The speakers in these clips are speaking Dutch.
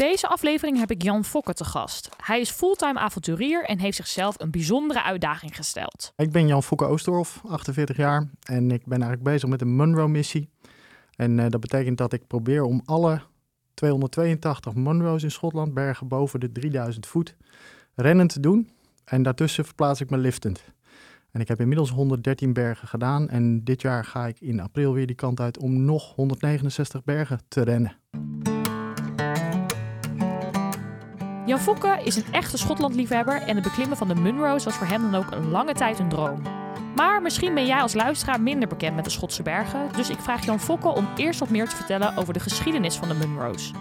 Deze aflevering heb ik Jan Fokke te gast. Hij is fulltime avonturier en heeft zichzelf een bijzondere uitdaging gesteld. Ik ben Jan Fokke Oostdorf, 48 jaar. En ik ben eigenlijk bezig met een Munro-missie. En uh, dat betekent dat ik probeer om alle 282 Munro's in Schotland, bergen boven de 3000 voet, rennend te doen. En daartussen verplaats ik me liftend. En ik heb inmiddels 113 bergen gedaan. En dit jaar ga ik in april weer die kant uit om nog 169 bergen te rennen. Jan Fokke is een echte Schotlandliefhebber en het beklimmen van de Munro's was voor hem dan ook een lange tijd een droom. Maar misschien ben jij als luisteraar minder bekend met de Schotse bergen, dus ik vraag Jan Fokke om eerst wat meer te vertellen over de geschiedenis van de Munro's.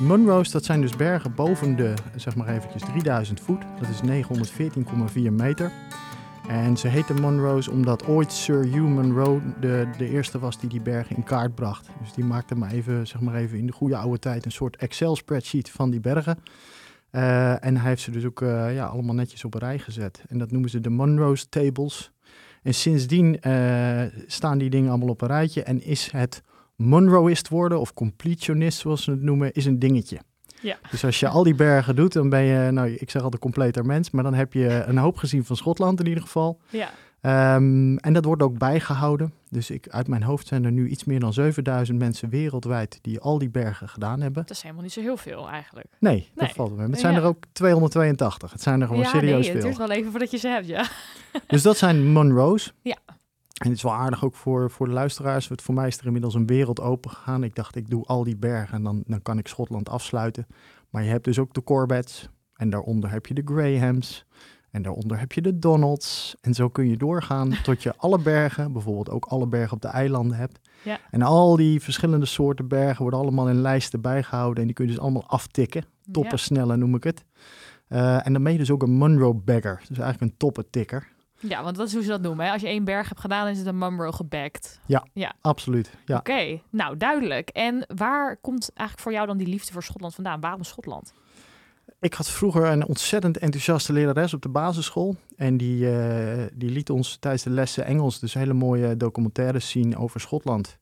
Munro's, dat zijn dus bergen boven de, zeg maar eventjes, 3000 voet. Dat is 914,4 meter. En ze heten Munro's omdat ooit Sir Hugh Munro de, de eerste was die die bergen in kaart bracht. Dus die maakte maar even, zeg maar even in de goede oude tijd een soort Excel-spreadsheet van die bergen. Uh, en hij heeft ze dus ook uh, ja, allemaal netjes op een rij gezet. En dat noemen ze de Munro's Tables. En sindsdien uh, staan die dingen allemaal op een rijtje en is het Munroist worden, of completionist zoals ze het noemen, is een dingetje. Ja. Dus als je al die bergen doet, dan ben je, nou ik zeg altijd completer mens, maar dan heb je een hoop gezien van Schotland in ieder geval. Ja. Um, en dat wordt ook bijgehouden. Dus ik, uit mijn hoofd zijn er nu iets meer dan 7000 mensen wereldwijd die al die bergen gedaan hebben. Dat is helemaal niet zo heel veel eigenlijk. Nee, Nee. dat valt mee. Het zijn Ja. er ook 282. Het zijn er gewoon ja, serieus nee, het veel. duurt wel even voordat je ze hebt, ja. Dus dat zijn Monroe's. Ja. En het is wel aardig ook voor, voor de luisteraars. Want voor mij is er inmiddels een wereld open gegaan. Ik dacht, ik doe al die bergen en dan, dan kan ik Schotland afsluiten. Maar je hebt dus ook de Corbetts. En daaronder heb je de Grahams. En daaronder heb je de Donalds. En zo kun je doorgaan tot je alle bergen, bijvoorbeeld ook alle bergen op de eilanden hebt. Ja. En al die verschillende soorten bergen worden allemaal in lijsten bijgehouden. En die kun je dus allemaal aftikken. Toppen snellen noem ik het. Eh, en dan ben je dus ook een Munro bagger. Dus eigenlijk een toppentikker. Ja, want dat is hoe ze dat noemen. Hè? Als je één berg hebt gedaan, is het een Munro gebackt. Absoluut, ja. Oké, nou duidelijk. En waar komt eigenlijk voor jou dan die liefde voor Schotland vandaan? Waarom Schotland? Ik had vroeger een ontzettend enthousiaste lerares op de basisschool. En die, eh, die liet ons tijdens de lessen Engels dus hele mooie documentaires zien over Schotland.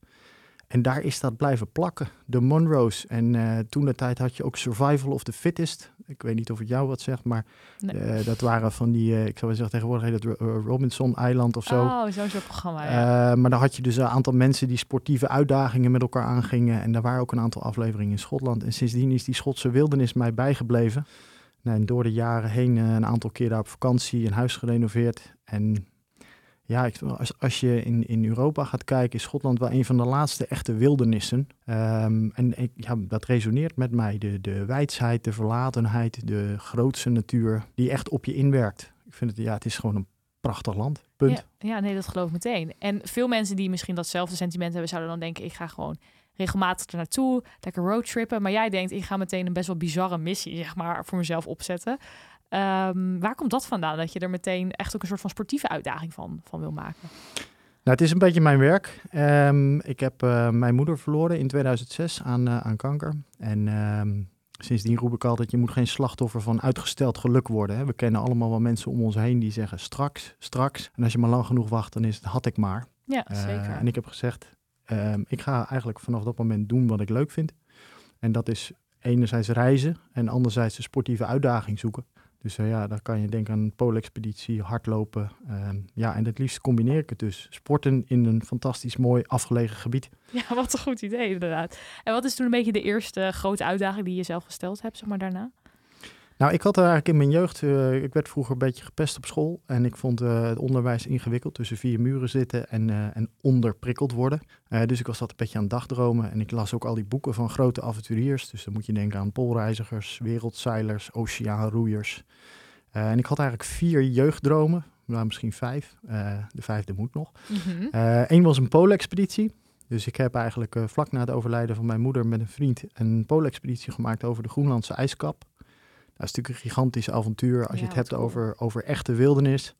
En daar is dat blijven plakken, de Monroes. En eh, toen de tijd had je ook Survival of the Fittest. Ik weet niet of het jou wat zegt, maar Nee. eh, dat waren van die, eh, ik zou wel zeggen tegenwoordig heet het Ro- Robinson-eiland of zo. Oh, zo'n soort programma, ja. Eh, maar dan had je dus een aantal mensen die sportieve uitdagingen met elkaar aangingen. En daar waren ook een aantal afleveringen in Schotland. En sindsdien is die Schotse wildernis mij bijgebleven. Nou, en door de jaren heen eh, een aantal keer daar op vakantie, een huis gerenoveerd. En ja, als, als je in, in Europa gaat kijken, is Schotland wel een van de laatste echte wildernissen. Ehm, en ik, ja, dat resoneert met mij. De, de wijsheid, de verlatenheid, de grootse natuur die echt op je inwerkt. Ik vind het, ja, het is gewoon een prachtig land. Punt. Ja, ja, nee, dat geloof ik meteen. En veel mensen die misschien datzelfde sentiment hebben, zouden dan denken: ik ga gewoon regelmatig er naartoe, lekker roadtrippen. Maar jij denkt: ik ga meteen een best wel bizarre missie, zeg maar, voor mezelf opzetten. Ehm, waar komt dat vandaan? Dat je er meteen echt ook een soort van sportieve uitdaging van, van wil maken? Nou, het is een beetje mijn werk. Ehm, ik heb eh, mijn moeder verloren in 2006 aan, eh, aan kanker. En ehm, sindsdien roep ik altijd, je moet geen slachtoffer van uitgesteld geluk worden. Hè. We kennen allemaal wel mensen om ons heen die zeggen straks, straks. En als je maar lang genoeg wacht, dan is het had ik maar. Ja, Eh, zeker. en ik heb gezegd, ik ga eigenlijk vanaf dat moment doen wat ik leuk vind. En dat is enerzijds reizen en anderzijds een sportieve uitdaging zoeken. Dus eh, ja, dan kan je denken aan een poolexpeditie, hardlopen. ehm, ja, en het liefst combineer ik het dus. Sporten in een fantastisch mooi afgelegen gebied. Ja, wat een goed idee, inderdaad. En wat is toen een beetje de eerste grote uitdaging die je zelf gesteld hebt, zeg maar daarna? Nou, ik had er eigenlijk in mijn jeugd, eh, ik werd vroeger een beetje gepest op school. En ik vond eh, het onderwijs ingewikkeld, tussen vier muren zitten en, eh, en onderprikkeld worden. Dus ik was dat een beetje aan het dagdromen. En ik las ook al die boeken van grote avonturiers. Dus dan moet je denken aan poolreizigers, wereldzeilers, oceaanroeiers. En ik had eigenlijk vier jeugddromen, nou misschien vijf. De vijfde moet nog. Mhm. Eén was een poolexpeditie. Dus ik heb eigenlijk vlak na het overlijden van mijn moeder met een vriend een poolexpeditie gemaakt over de Groenlandse ijskap. Dat is natuurlijk een gigantisch avontuur als je het hebt wat cool. over, over echte wildernis.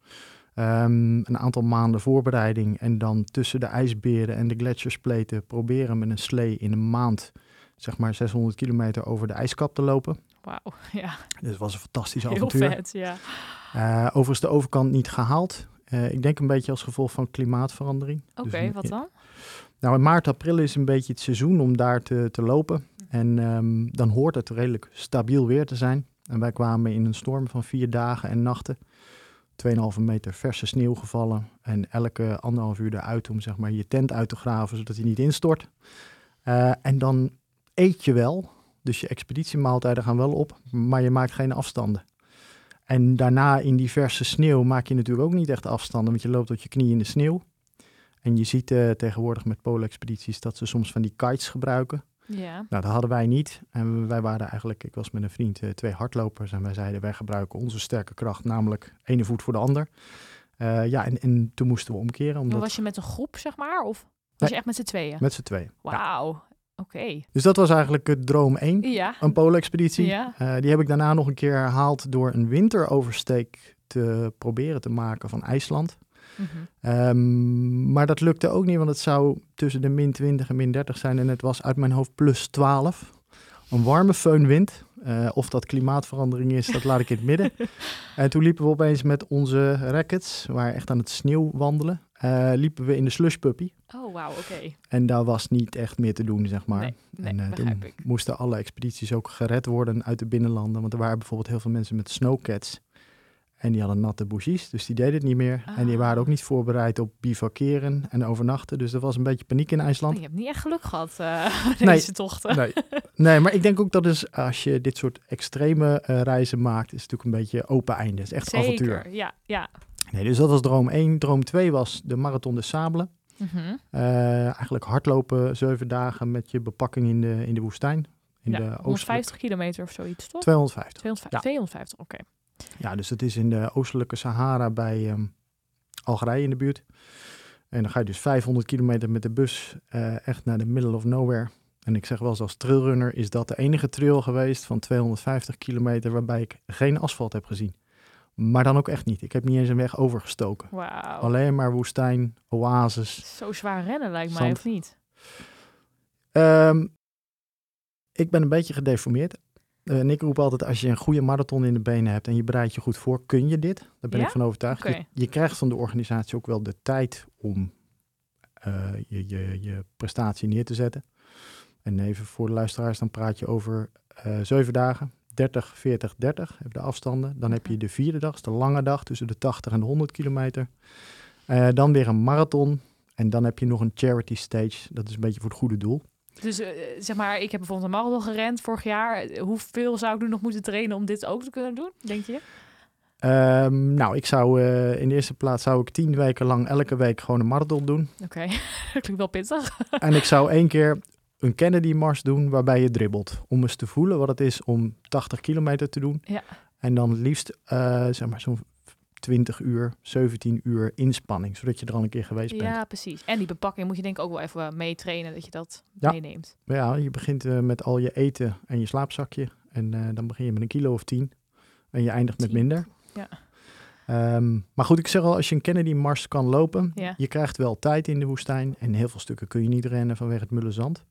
Ehm, een aantal maanden voorbereiding en dan tussen de ijsberen en de gletsjerspleten proberen met een slee in een maand zeg maar 600 kilometer over de ijskap te lopen. Wauw, ja, Dus het was een fantastisch heel avontuur. vet, ja. Eh, overigens de overkant niet gehaald. Eh, ik denk een beetje als gevolg van klimaatverandering. Oké, Dus, wat eh, dan? Nou, in maart, april is een beetje het seizoen om daar te, te lopen. En ehm, dan hoort het redelijk stabiel weer te zijn. En wij kwamen in een storm van vier dagen en nachten. 2,5 meter verse sneeuw gevallen. En elke anderhalf uur eruit om zeg maar, je tent uit te graven, zodat hij niet instort. Eh, en dan eet je wel. Dus je expeditiemaaltijden gaan wel op, maar je maakt geen afstanden. En daarna in die verse sneeuw maak je natuurlijk ook niet echt afstanden, want je loopt tot je knie in de sneeuw. En je ziet eh, tegenwoordig met poolexpedities dat ze soms van die kites gebruiken. Ja, Nou, dat hadden wij niet. En wij waren eigenlijk, ik was met een vriend, eh, twee hardlopers. En wij zeiden, wij gebruiken onze sterke kracht, namelijk ene voet voor de ander. Eh, ja, en, en toen moesten we omkeren, omdat was je met een groep, zeg maar? Of was Nee. je echt met z'n tweeën? met z'n tweeën. Ja. Wauw, oké. Dus dat was eigenlijk het droom 1, Ja, een poolexpeditie. ja. Eh, die heb ik daarna nog een keer herhaald door een winteroversteek te proberen te maken van IJsland. Mhm. Ehm, maar dat lukte ook niet, want het zou tussen de min 20 en min 30 zijn. En het was uit mijn hoofd plus 12. Een warme feunwind. Eh, of dat klimaatverandering is, dat laat ik in het midden. En toen liepen we opeens met onze rackets, we waren echt aan het sneeuw wandelen. eh, liepen we in de slushpuppy. Oh, wauw, oké. En daar was niet echt meer te doen, zeg maar. Nee, nee, en eh, toen ik. moesten alle expedities ook gered worden uit de binnenlanden. Want er waren bijvoorbeeld heel veel mensen met snowcats. En die hadden natte bougies, dus die deden het niet meer. En die Ah. waren ook niet voorbereid op bivakeren en overnachten. Dus er was een beetje paniek in Oh, IJsland. je hebt niet echt geluk gehad uh, Nee. deze tochten. Nee. nee, maar ik denk ook dat is, als je dit soort extreme eh, reizen maakt, is het natuurlijk een beetje open einde. Het is echt avontuur. Zeker, ja, ja. Nee, dus dat was droom 1. Droom 2 was de Marathon de Sable. Mhm. Eh, eigenlijk hardlopen zeven dagen met je bepakking in de, in de woestijn. In ja, de oostelijke- 150 kilometer of zoiets, toch? 250. 250, Ja. 250 oké. Ja, dus het is in de oostelijke Sahara bij ehm, Algerije in de buurt. En dan ga je dus 500 kilometer met de bus eh, echt naar de middle of nowhere. En ik zeg wel eens als trailrunner is dat de enige trail geweest van 250 kilometer waarbij ik geen asfalt heb gezien. Maar dan ook echt niet. Ik heb niet eens een weg overgestoken. Wauw. Alleen maar woestijn, oases. Zo zwaar rennen lijkt mij, of niet? Ehm, ik ben een beetje gedeformeerd. Eh, en ik roep altijd, als je een goede marathon in de benen hebt en je bereidt je goed voor, kun je dit. Daar ben Ja? ik van overtuigd. Je, je krijgt van de organisatie ook wel de tijd om eh, je, je, je prestatie neer te zetten. En even voor de luisteraars, dan praat je over eh zeven dagen. 30, 40, 30 heb de afstanden. Dan heb je de vierde dag, de lange dag, tussen de 80 en de 100 kilometer. Eh, dan weer een marathon. En dan heb je nog een charity stage. Dat is een beetje voor het goede doel. Dus eh, zeg maar, ik heb bijvoorbeeld een marathon gerend vorig jaar. Hoeveel zou ik nu nog moeten trainen om dit ook te kunnen doen, denk je? Ehm, nou, ik zou eh, in de eerste plaats zou ik tien weken lang elke week gewoon een marathon doen. Oké, dat klinkt wel pittig. en ik zou één keer een Kennedy Mars doen waarbij je dribbelt. Om eens te voelen wat het is om 80 kilometer te doen. Ja. En dan liefst eh, zeg maar zo'n 20 uur, 17 uur inspanning. Zodat je er al een keer geweest bent. Ja, precies. En die bepakking moet je denk ik ook wel even mee trainen, dat je dat Ja. meeneemt. Ja, je begint eh, met al je eten en je slaapzakje. En eh, dan begin je met een kilo of 10. En je eindigt met Tien. minder. Ja. Ehm, maar goed, ik zeg al, als je een Kennedy Mars kan lopen, Ja. je krijgt wel tijd in de woestijn. En heel veel stukken kun je niet rennen vanwege het mulle zand.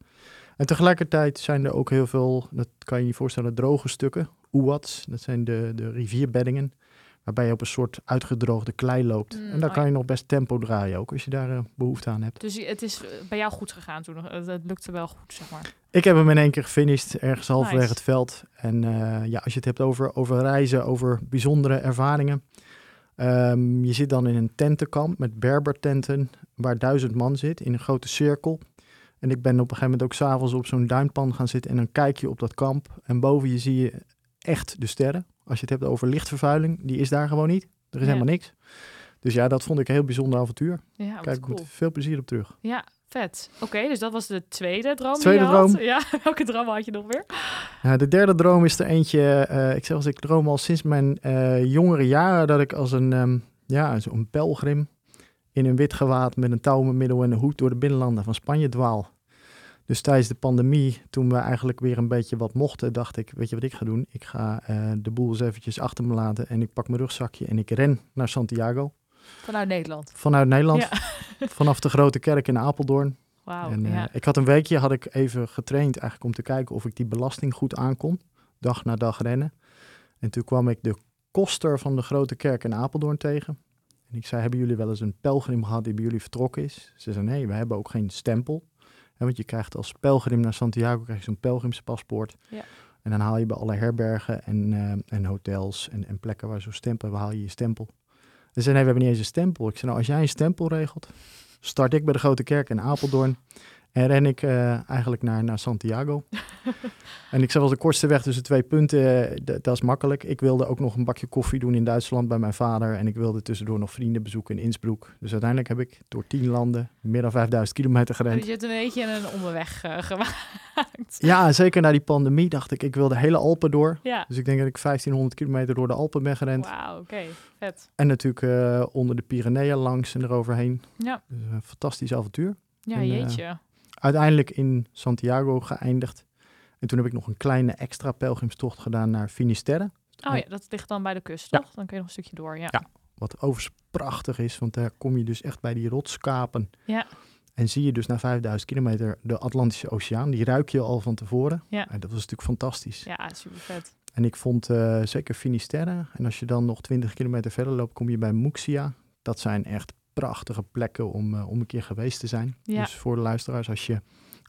En tegelijkertijd zijn er ook heel veel, dat kan je je voorstellen, droge stukken. Oewats, dat zijn de, de rivierbeddingen. Waarbij je op een soort uitgedroogde klei loopt. Mm, en daar oh kan ja. je nog best tempo draaien ook, als je daar eh, behoefte aan hebt. Dus het is eh, bij jou goed gegaan toen. nog. Het, lukte wel goed, zeg maar. Ik heb hem in één keer gefinished, ergens halverwege Nice. het veld. En eh, ja, als je het hebt over, over reizen, over bijzondere ervaringen. Ehm, je zit dan in een tentenkamp met berbertenten, waar duizend man zit, in een grote cirkel. En ik ben op een gegeven moment ook s'avonds op zo'n duinpan gaan zitten en dan kijk je op dat kamp. En boven je zie je echt de sterren. Als je het hebt over lichtvervuiling, die is daar gewoon niet. Er is Ja. helemaal niks. Dus ja, dat vond ik een heel bijzonder avontuur. Ja, Kijk cool. met veel plezier op terug. Ja, vet. Oké, dus dat was de tweede droom Tweede die je had. droom. Ja, welke droom had je nog weer? Ja, de derde droom is er eentje. eh, ik zeg als ik droom al sinds mijn eh, jongere jaren dat ik als een, ehm, ja, zo'n pelgrim in een wit gewaad met een touw in middel en een hoed door de binnenlanden van Spanje dwaal. Dus tijdens de pandemie, toen we eigenlijk weer een beetje wat mochten, dacht ik, weet je wat ik ga doen? Ik ga uh, de boel eens eventjes achter me laten en ik pak mijn rugzakje en ik ren naar Santiago. Vanuit Nederland? Vanuit Nederland. Ja. Vanaf de Grote Kerk in Apeldoorn. Wauw, en, uh, ja. Ik had een weekje had ik even getraind eigenlijk om te kijken of ik die belasting goed aankon. Dag na dag rennen. En toen kwam ik de koster van de Grote Kerk in Apeldoorn tegen. En ik zei, hebben jullie wel eens een pelgrim gehad die bij jullie vertrokken is? Ze zei, nee, we hebben ook geen stempel. Want je krijgt als pelgrim naar Santiago krijg je zo'n pelgrimspaspoort. Ja. En dan haal je bij alle herbergen en, uh, en hotels en, en, plekken waar zo'n stempel, haal je je stempel. Ze zei, nee, we hebben niet eens een stempel. Ik zei, nou, als jij een stempel regelt, start ik bij de Grote Kerk in Apeldoorn. En ren ik uh, eigenlijk naar, naar Santiago. en ik zei wel de kortste weg tussen twee punten, uh, dat is makkelijk. Ik wilde ook nog een bakje koffie doen in Duitsland bij mijn vader. En ik wilde tussendoor nog vrienden bezoeken in Innsbruck. Dus uiteindelijk heb ik door tien landen meer dan 5000 kilometer gerend. Dus je hebt een beetje een onderweg uh, gemaakt. Ja, zeker na die pandemie dacht ik, ik wil de hele Alpen door. Ja. Dus ik denk dat ik 1500 kilometer door de Alpen ben gerend. Wauw, oké, okay. vet. En natuurlijk uh, onder de Pyreneeën langs en eroverheen. Ja. Dus een fantastisch avontuur. Ja, en, jeetje uiteindelijk in Santiago geëindigd. En toen heb ik nog een kleine extra pelgrimstocht gedaan naar Finisterre. Oh ja, dat ligt dan bij de kust, Ja. toch? Dan kun je nog een stukje door, ja. Ja. Wat overigens prachtig is, want daar kom je dus echt bij die rotskapen. Ja. En zie je dus na 5000 kilometer de Atlantische Oceaan. Die ruik je al van tevoren. Ja. En dat was natuurlijk fantastisch. Ja, super vet. En ik vond uh, zeker Finisterre. En als je dan nog 20 kilometer verder loopt, kom je bij Muxia. Dat zijn echt prachtige plekken om, uh, om een keer geweest te zijn. Ja. Dus voor de luisteraars, als je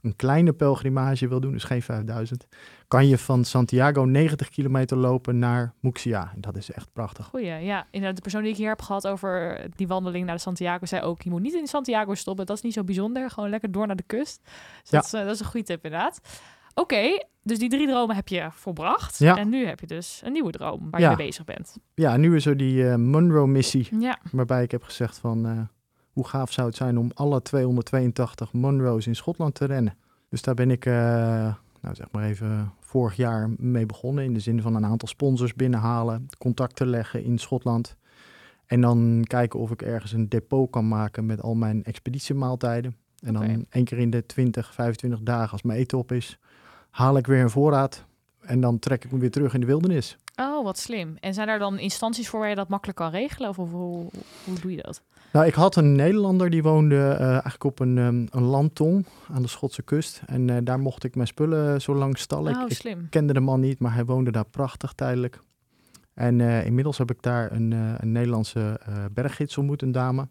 een kleine pelgrimage wil doen, dus geen 5000, kan je van Santiago 90 kilometer lopen naar Muxia. En dat is echt prachtig. Goeie, ja. Inderdaad, de persoon die ik hier heb gehad over die wandeling naar de Santiago zei ook, je moet niet in Santiago stoppen, dat is niet zo bijzonder. Gewoon lekker door naar de kust. Dus Ja. dat, is, uh, dat is een goede tip inderdaad. Oké, dus die drie dromen heb je volbracht. Ja. En nu heb je dus een nieuwe droom waar Ja. je mee bezig bent. Ja, nu is er die uh, Monroe-missie, Ja, waarbij ik heb gezegd van... uh, hoe gaaf zou het zijn om alle 282 Monroes in Schotland te rennen. Dus daar ben ik, uh, nou zeg maar even, vorig jaar mee begonnen. In de zin van een aantal sponsors binnenhalen, contacten leggen in Schotland. En dan kijken of ik ergens een depot kan maken met al mijn expeditiemaaltijden. En dan één keer in de 20, 25 dagen als mijn eten op is, haal ik weer een voorraad. En dan trek ik hem weer terug in de wildernis. Oh, wat slim. En zijn er dan instanties voor waar je dat makkelijk kan regelen? Of, hoe, hoe doe je dat? Nou, ik had een Nederlander die woonde uh, eigenlijk op een, um, een landtong aan de Schotse kust. En uh, daar mocht ik mijn spullen zo lang stallen. Oh, ik, ik slim. kende de man niet, maar hij woonde daar prachtig tijdelijk. En uh, inmiddels heb ik daar een, een Nederlandse berggids ontmoet, een dame.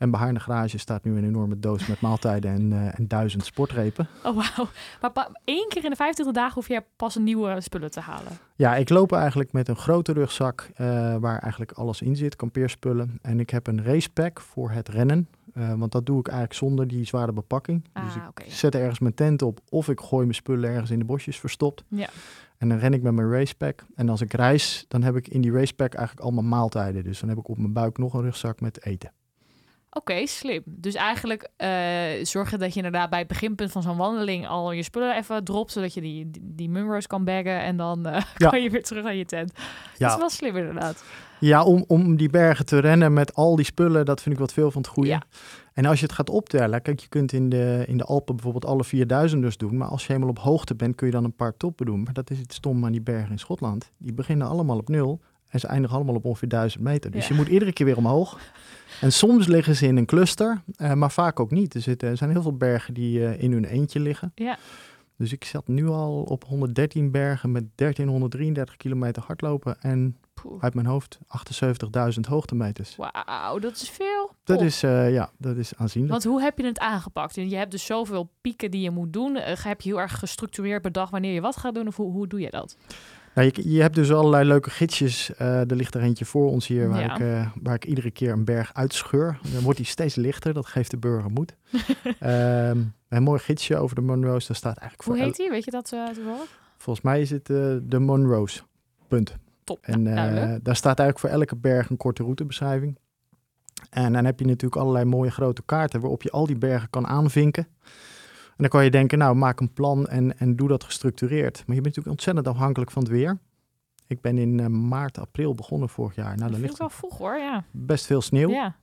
En bij haar in de garage staat nu een enorme doos met maaltijden en, uh, en duizend sportrepen. Oh, wauw. Maar één keer in de 25 dagen hoef je pas een nieuwe spullen te halen. Ja, ik loop eigenlijk met een grote rugzak uh, waar eigenlijk alles in zit, kampeerspullen. En ik heb een racepack voor het rennen. Uh, want dat doe ik eigenlijk zonder die zware bepakking. Ah, dus ik zet ergens mijn tent op of ik gooi mijn spullen ergens in de bosjes verstopt. Ja. En dan ren ik met mijn racepack. En als ik reis, dan heb ik in die racepack eigenlijk allemaal maaltijden. Dus dan heb ik op mijn buik nog een rugzak met eten. Oké, slim. Dus eigenlijk uh, zorgen dat je inderdaad bij het beginpunt van zo'n wandeling al je spullen even dropt, zodat je die, die, die Munros kan baggen en dan uh, Ja. kan je weer terug naar je tent. Ja. Dat is wel slim inderdaad. Ja, om, om die bergen te rennen met al die spullen, dat vind ik wat veel van het goede. Ja. En als je het gaat optellen, kijk, je kunt in de, in de Alpen bijvoorbeeld alle 4000ers doen. Maar als je helemaal op hoogte bent, kun je dan een paar toppen doen. Maar dat is het stom aan die bergen in Schotland. Die beginnen allemaal op nul en ze eindigen allemaal op ongeveer 1000 meter. Dus Ja. je moet iedere keer weer omhoog. En soms liggen ze in een cluster, eh, maar vaak ook niet. Er, zitten, er zijn heel veel bergen die eh, in hun eentje liggen. Ja. Dus ik zat nu al op 113 bergen met 1333 kilometer hardlopen en Poeh. uit mijn hoofd 78.000 hoogtemeters. Wauw, dat is veel. Dat is, eh, ja, dat is aanzienlijk. Want hoe heb je het aangepakt? Je hebt dus zoveel pieken die je moet doen. Heb je heel erg gestructureerd bedacht wanneer je wat gaat doen? Of hoe, hoe doe je dat? Nou, je, je hebt dus allerlei leuke gidsjes. Eh, er ligt er eentje voor ons hier waar, Ja. ik, eh, waar ik iedere keer een berg uitscheur. Dan wordt die steeds lichter. Dat geeft de burger moed. Ehm, een mooi gidsje over de Monroes. Daar staat eigenlijk voor Hoe heet die? Weet je dat uh, toevallig? Volgens mij is het de Monroes. Punt. Top. En nou, daar staat eigenlijk voor elke berg een korte routebeschrijving. En dan heb je natuurlijk allerlei mooie grote kaarten waarop je al die bergen kan aanvinken. En dan kan je denken, nou maak een plan en, en doe dat gestructureerd. Maar je bent natuurlijk ontzettend afhankelijk van het weer. Ik ben in eh, maart, april begonnen vorig jaar. Nou, dat ligt wel vroeg hoor, ja. best veel sneeuw. Ja,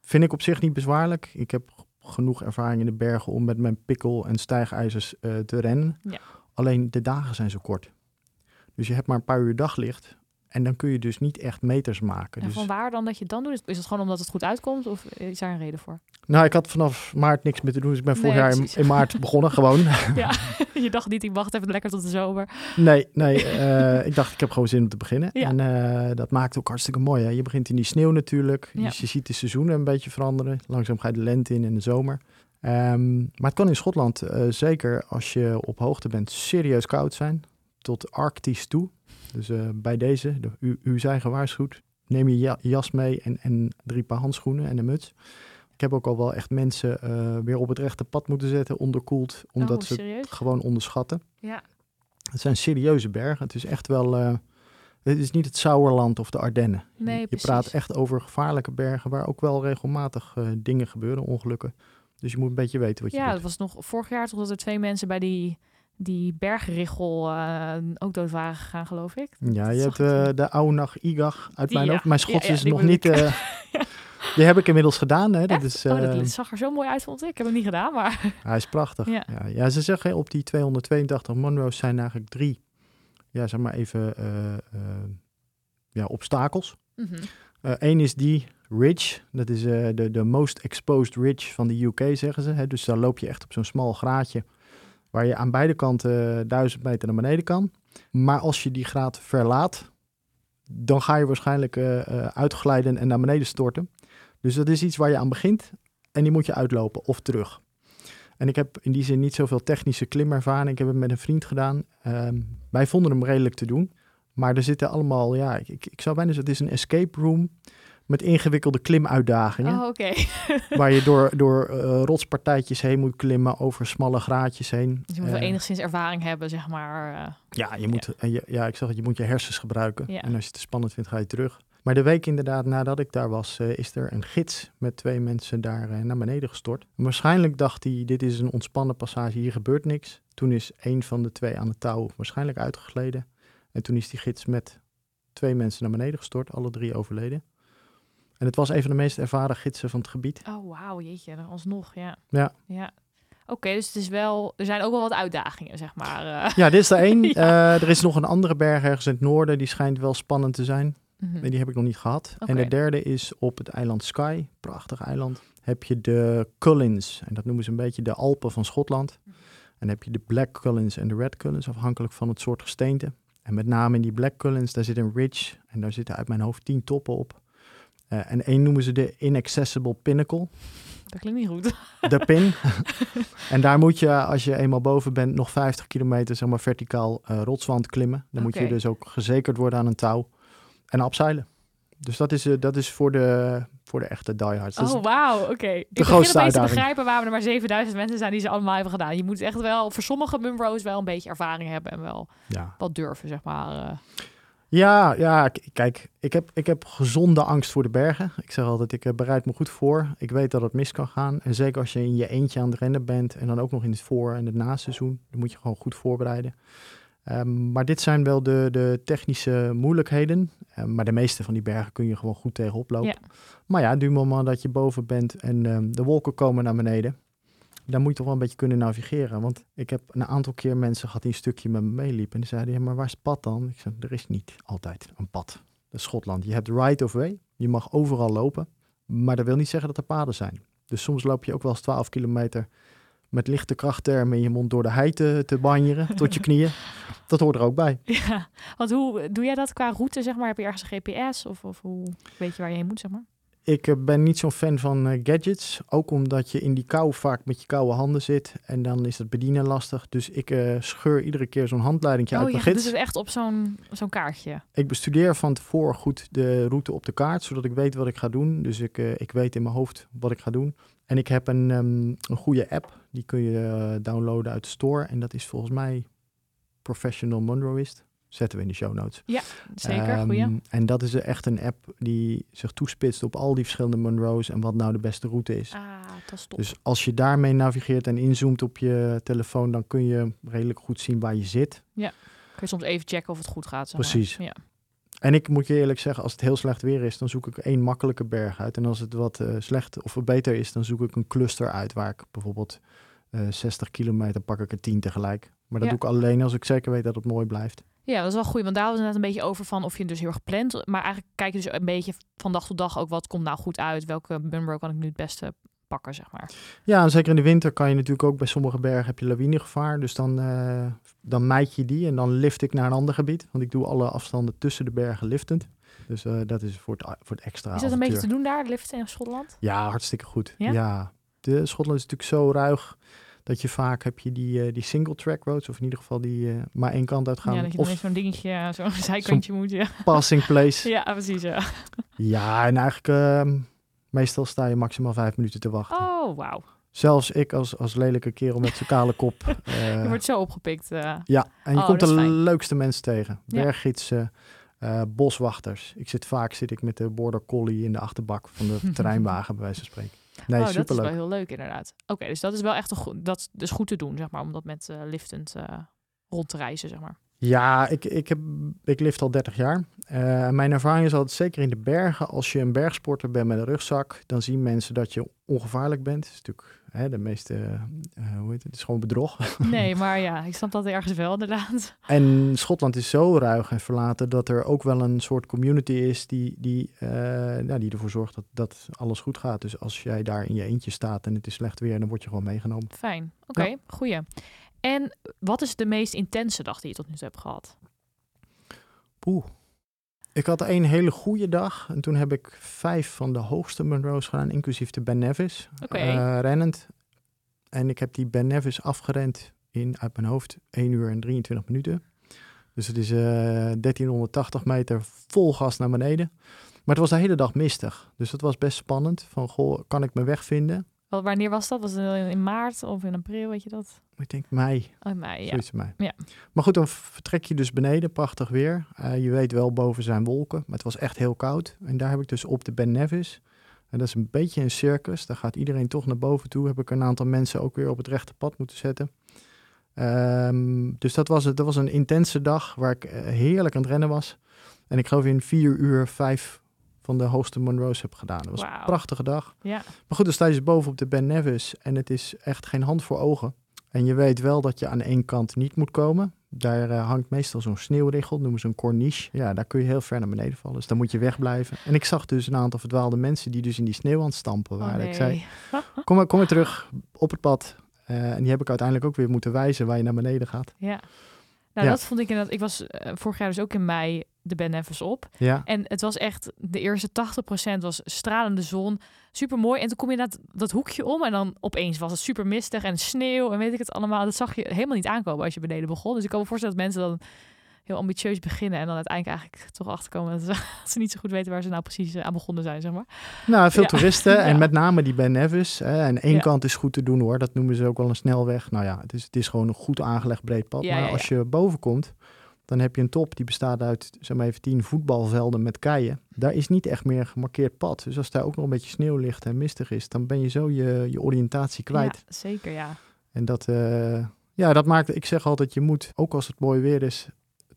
vind ik op zich niet bezwaarlijk. Ik heb genoeg ervaring in de bergen om met mijn pikkel en stijgijzers uh, te rennen. Ja. Alleen de dagen zijn zo kort. Dus je hebt maar een paar uur daglicht. En dan kun je dus niet echt meters maken. En dus... van waar dan dat je het dan doet? Is het gewoon omdat het goed uitkomt of is daar een reden voor? Nou, ik had vanaf maart niks meer te doen. Dus ik ben vorig Nee, jaar in, maart begonnen, gewoon. ja, je dacht niet, ik wacht even lekker tot de zomer. Nee, nee. eh, ik dacht, ik heb gewoon zin om te beginnen. Ja. En eh, dat maakt ook hartstikke mooi. Hè? Je begint in die sneeuw natuurlijk. Ja. Dus je ziet de seizoenen een beetje veranderen. Langzaam ga je de lente in en de zomer. Ehm, maar het kan in Schotland, eh, zeker als je op hoogte bent, serieus koud zijn. Tot arctisch toe. Dus eh, bij deze, de, u, u zijn gewaarschuwd. Neem je ja- jas mee en, en drie paar handschoenen en een muts. Ik heb ook al wel echt mensen eh, weer op het rechte pad moeten zetten, onderkoeld. Omdat oh, ze het gewoon onderschatten. Ja. Het zijn serieuze bergen. Het is echt wel. eh dit is niet het Sauerland of de Ardennen. Nee, je precies. praat echt over gevaarlijke bergen waar ook wel regelmatig dingen gebeuren, ongelukken. Dus je moet een beetje weten wat je Ja, doet. het was nog vorig jaar toch dat er twee mensen bij die, die bergrichel eh, ook dood waren gegaan, geloof ik. Ja, je hebt toen. de Aunach Igach uit Die, mijn ja. hoofd. Mijn Schots ja, is nog niet. eh, Die heb ik inmiddels gedaan. Hè. Dat is, oh, dat zag er zo mooi uit, vond ik. Ik heb hem niet gedaan, maar... Hij is prachtig. Ja. Ze zeggen op die 282 Monroe's zijn eigenlijk drie, ja, zeg maar even, ja, obstakels. Mhm. Eén is die ridge, dat is de, de most exposed ridge van de UK, zeggen ze. Hè? Dus daar loop je echt op zo'n smal graadje, waar je aan beide kanten eh, duizend meter naar beneden kan. Maar als je die graad verlaat, dan ga je waarschijnlijk eh, eh, uitglijden en naar beneden storten. Dus dat is iets waar je aan begint en die moet je uitlopen of terug. En ik heb in die zin niet zoveel technische klimervaring. Ik heb het met een vriend gedaan. Ehm, wij vonden hem redelijk te doen. Maar er zitten allemaal, ja, ik, ik, ik zou bijna zeggen, het is een escape room met ingewikkelde klimuitdagingen. Oh. Waar je door, door eh, rotspartijtjes heen moet klimmen, over smalle graadjes heen. Dus je moet wel Eh, enigszins ervaring hebben, zeg maar. eh. ja, je moet, je- ja, ik zeg het, je moet je hersens gebruiken. Ja. En als je het te spannend vindt, ga je terug. Maar de week inderdaad nadat ik daar was, is er een gids met twee mensen daar naar beneden gestort. En waarschijnlijk dacht hij, dit is een ontspannen passage, hier gebeurt niks. Toen is een van de twee aan het touw waarschijnlijk uitgegleden. En toen is die gids met twee mensen naar beneden gestort, alle drie overleden. En het was een van de meest ervaren gidsen van het gebied. Oh, wauw, jeetje, dan alsnog, ja. Ja. Ja. Oké, dus het is wel... Er zijn ook wel wat uitdagingen, zeg maar. eh. Ja, dit is er één. Ja. Eh, er is nog een andere berg ergens in het noorden, die schijnt wel spannend te zijn. Mhm. Nee, die heb ik nog niet gehad. En de derde is op het eiland Skye, prachtig eiland. Heb je de Cullins, en dat noemen ze een beetje de Alpen van Schotland. Mhm. En heb je de Black Cullins en de Red Cullins, afhankelijk van het soort gesteente. En met name in die Black Cullins, daar zit een ridge en daar zitten uit mijn hoofd tien toppen op. Eh, en één noemen ze de Inaccessible Pinnacle, Dat klinkt niet goed. de pin. en daar moet je, als je eenmaal boven bent, nog 50 kilometer zeg maar, verticaal eh, rotswand klimmen. Dan moet je dus ook gezekerd worden aan een touw en afzeilen. Dus dat is, eh, dat is voor, de, voor de echte diehards. Oh, wauw, oké. Ik begin opeens te begrijpen waarom er maar 7000 mensen zijn die ze allemaal hebben gedaan. Je moet echt wel, voor sommige Munros wel een beetje ervaring hebben en wel ja. wat durven, zeg maar. eh. Ja, ja, kijk, ik heb, ik heb gezonde angst voor de bergen. Ik zeg altijd, ik eh, bereid me goed voor. Ik weet dat het mis kan gaan. En zeker als je in je eentje aan het rennen bent en dan ook nog in het voor- en het naseizoen, dan moet je gewoon goed voorbereiden. Ehm, maar dit zijn wel de, de technische moeilijkheden. Ehm, maar de meeste van die bergen kun je gewoon goed tegenop lopen. Ja. Maar ja, du moment dat je boven bent en ehm, de wolken komen naar beneden, dan moet je toch wel een beetje kunnen navigeren. Want ik heb een aantal keer mensen gehad die een stukje met me meeliepen. En die zeiden, ja, maar waar is het pad dan? Ik zei, er is niet altijd een pad. Dat is Schotland. Je hebt right of way. Je mag overal lopen. Maar dat wil niet zeggen dat er paden zijn. Dus soms loop je ook wel eens 12 kilometer met lichte krachttermen in je mond door de hei te, te banjeren tot je knieën. Dat hoort er ook bij. Ja, want hoe doe jij dat qua route, zeg maar? Heb je ergens een GPS of, of hoe weet je waar je heen moet, zeg maar? Ik eh, ben niet zo'n fan van eh, gadgets. Ook omdat je in die kou vaak met je koude handen zit. En dan is het bedienen lastig. Dus ik eh, scheur iedere keer zo'n handleidingje oh, uit je mijn doet gids. het echt op zo'n zo'n kaartje. Ik bestudeer van tevoren goed de route op de kaart. Zodat ik weet wat ik ga doen. Dus ik, ik weet in mijn hoofd wat ik ga doen. En ik heb een, ehm, een goede app. Die kun je downloaden uit de store. En dat is volgens mij Professional Monroeist. Zetten we in de show notes. Zeker, Ehm, goeie. En dat is echt een app die zich toespitst op al die verschillende Monroe's en wat nou de beste route is. Ah, dat is top. Dus als je daarmee navigeert en inzoomt op je telefoon, dan kun je redelijk goed zien waar je zit. Kun je soms even checken of het goed gaat, zeg maar. Precies. Ja. En ik moet je eerlijk zeggen, als het heel slecht weer is, dan zoek ik één makkelijke berg uit. En als het wat uh, slecht of beter is, dan zoek ik een cluster uit waar ik bijvoorbeeld uh, 60 kilometer pak ik er 10 tegelijk. Maar dat Ja. doe ik alleen als ik zeker weet dat het mooi blijft. Ja, dat is wel goed. Want daar was net een beetje over van of je het dus heel erg plant. Maar eigenlijk kijk je dus een beetje van dag tot dag ook wat komt nou goed uit. Welke Munro kan ik nu het beste pakken, zeg maar. Ja, en zeker in de winter kan je natuurlijk ook bij sommige bergen heb je lawinegevaar. Dus dan, eh dan mijt je die en dan lift ik naar een ander gebied. Want ik doe alle afstanden tussen de bergen liftend. Dus eh, dat is voor het, voor het extra Is dat een beetje te doen daar, liften in Schotland? Ja, hartstikke goed. Ja? Ja? De Schotland is natuurlijk zo ruig dat je vaak heb je die, eh, die single track roads, of in ieder geval die eh, maar één kant uit gaan. ja, dat je of zo'n dingetje, eh, zo'n zijkantje moet. Ja. passing place. ja, precies. Ja. Ja, en eigenlijk ehm, meestal sta je maximaal vijf minuten te wachten. Oh, wauw. Zelfs ik als, als lelijke kerel met zijn kale kop. Je wordt zo opgepikt. Ja, en je Oh, komt de fijn. leukste mensen tegen. Berggidsen, boswachters. Ik zit vaak zit ik met de border collie in de achterbak van de terreinwagen, bij wijze van spreken. Nee, oh, dat is wel heel leuk inderdaad. Oké, dus dat is wel echt een goed, dat is goed te doen, zeg maar, om dat met eh, liftend eh, rond te reizen, zeg maar. Ja, ik, ik, heb, ik lift al 30 jaar. Eh, mijn ervaring is altijd, zeker in de bergen, als je een bergsporter bent met een rugzak, dan zien mensen dat je ongevaarlijk bent. Dat is natuurlijk hè, de meeste, eh, hoe heet het, het is gewoon bedrog. Nee, maar ja, ik snap dat ergens wel inderdaad. En Schotland is zo ruig en verlaten dat er ook wel een soort community is die, die, nou, die ervoor zorgt dat, dat alles goed gaat. Dus als jij daar in je eentje staat en het is slecht weer, dan word je gewoon meegenomen. Fijn. Oké, goeie. En wat is de meest intense dag die je tot nu toe hebt gehad? Poeh. Ik had één hele goede dag en toen heb ik vijf van de hoogste Munro's gedaan, inclusief de Ben Nevis, Oké. eh, rennend. En ik heb die Ben Nevis afgerend in, uit mijn hoofd, 1 uur en 23 minuten. Dus het is eh 1380 meter vol gas naar beneden. Maar het was de hele dag mistig. Dus dat was best spannend. Van, goh, kan ik mijn weg vinden? Wel, Wanneer was dat? Was het in maart of in april, weet je dat? Ik denk mei, Oh, mei, ja. mei. Ja. Maar goed, dan vertrek je dus beneden, prachtig weer. Eh, je weet wel, boven zijn wolken, maar het was echt heel koud. En daar heb ik dus op de Ben Nevis, en dat is een beetje een circus, daar gaat iedereen toch naar boven toe, heb ik een aantal mensen ook weer op het rechte pad moeten zetten. Ehm, dus dat was, het, dat was een intense dag waar ik eh, heerlijk aan het rennen was. En ik geloof in vier uur vijf van de hoogste Monroe's heb gedaan. Dat was een prachtige dag. Ja, Maar goed, dan sta je dus boven op de Ben Nevis en het is echt geen hand voor ogen. En je weet wel dat je aan één kant niet moet komen. Daar eh, hangt meestal zo'n sneeuwriggel, noemen ze een corniche. Ja, daar kun je heel ver naar beneden vallen. Dus dan moet je wegblijven. En ik zag dus een aantal verdwaalde mensen die dus in die sneeuw aan het stampen oh, waren. nee. Ik zei, kom maar, kom maar terug op het pad. Eh, en die heb ik uiteindelijk ook weer moeten wijzen waar je naar beneden gaat. Ja. Nou, Ja. dat vond ik inderdaad. Ik was eh, vorig jaar dus ook in mei de Ben Nevis op. Ja, En het was echt, de eerste 80% was stralende zon. Super mooi. En toen kom je dat, dat hoekje om en dan opeens was het super mistig en sneeuw en weet ik het allemaal. Dat zag je helemaal niet aankomen als je beneden begon. Dus ik kan me voorstellen dat mensen dan heel ambitieus beginnen en dan uiteindelijk eigenlijk toch achterkomen dat ze, dat ze niet zo goed weten waar ze nou precies eh, aan begonnen zijn, zeg maar. nou, veel Ja. toeristen en Ja. met name die Ben Nevis. Hè, en één Ja. kant is goed te doen hoor. Dat noemen ze ook wel een snelweg. Nou ja, het is, het is gewoon een goed aangelegd breed pad. Maar als je boven komt, dan heb je een top die bestaat uit zeg maar even tien voetbalvelden met keien. Daar is niet echt meer gemarkeerd pad. Dus als daar ook nog een beetje sneeuw ligt en mistig is, dan ben je zo je, je oriëntatie kwijt. Ja, zeker, ja. En dat, eh, ja, dat maakt, ik zeg altijd, je moet, ook als het mooi weer is,